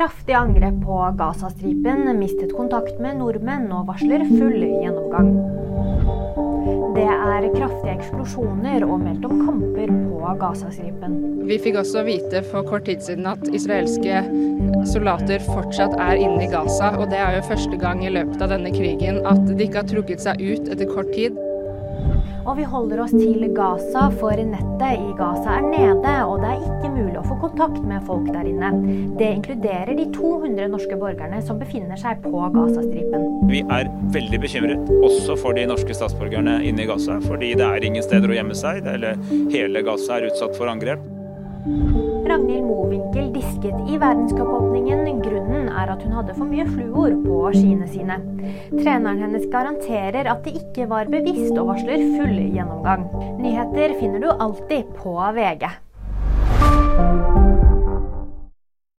Kraftig angrep på Gazastripen, mistet kontakt med nordmenn og varsler full gjennomgang. Det er kraftige eksplosjoner og meldt om kamper på Gazastripen. Vi fikk også vite for kort tid siden at israelske soldater fortsatt er inne i Gaza. Og det er jo første gang i løpet av denne krigen at de ikke har trukket seg ut etter kort tid. Og vi holder oss til Gaza, for nettet i Gaza er nede, og det er ikke mulig å få kontakt med folk der inne. Det inkluderer de 200 norske borgerne som befinner seg på Gazastripen. Vi er veldig bekymret, også for de norske statsborgerne inne i Gaza, fordi det er ingen steder å gjemme seg. Eller hele Gaza er utsatt for angrep. Ragnhild Mowinckel disket i verdenscupåpningen. Grunnen er at hun hadde for mye fluor på skiene sine. Treneren hennes garanterer at det ikke var bevisst, og varsler full gjennomgang. Nyheter finner du alltid på VG.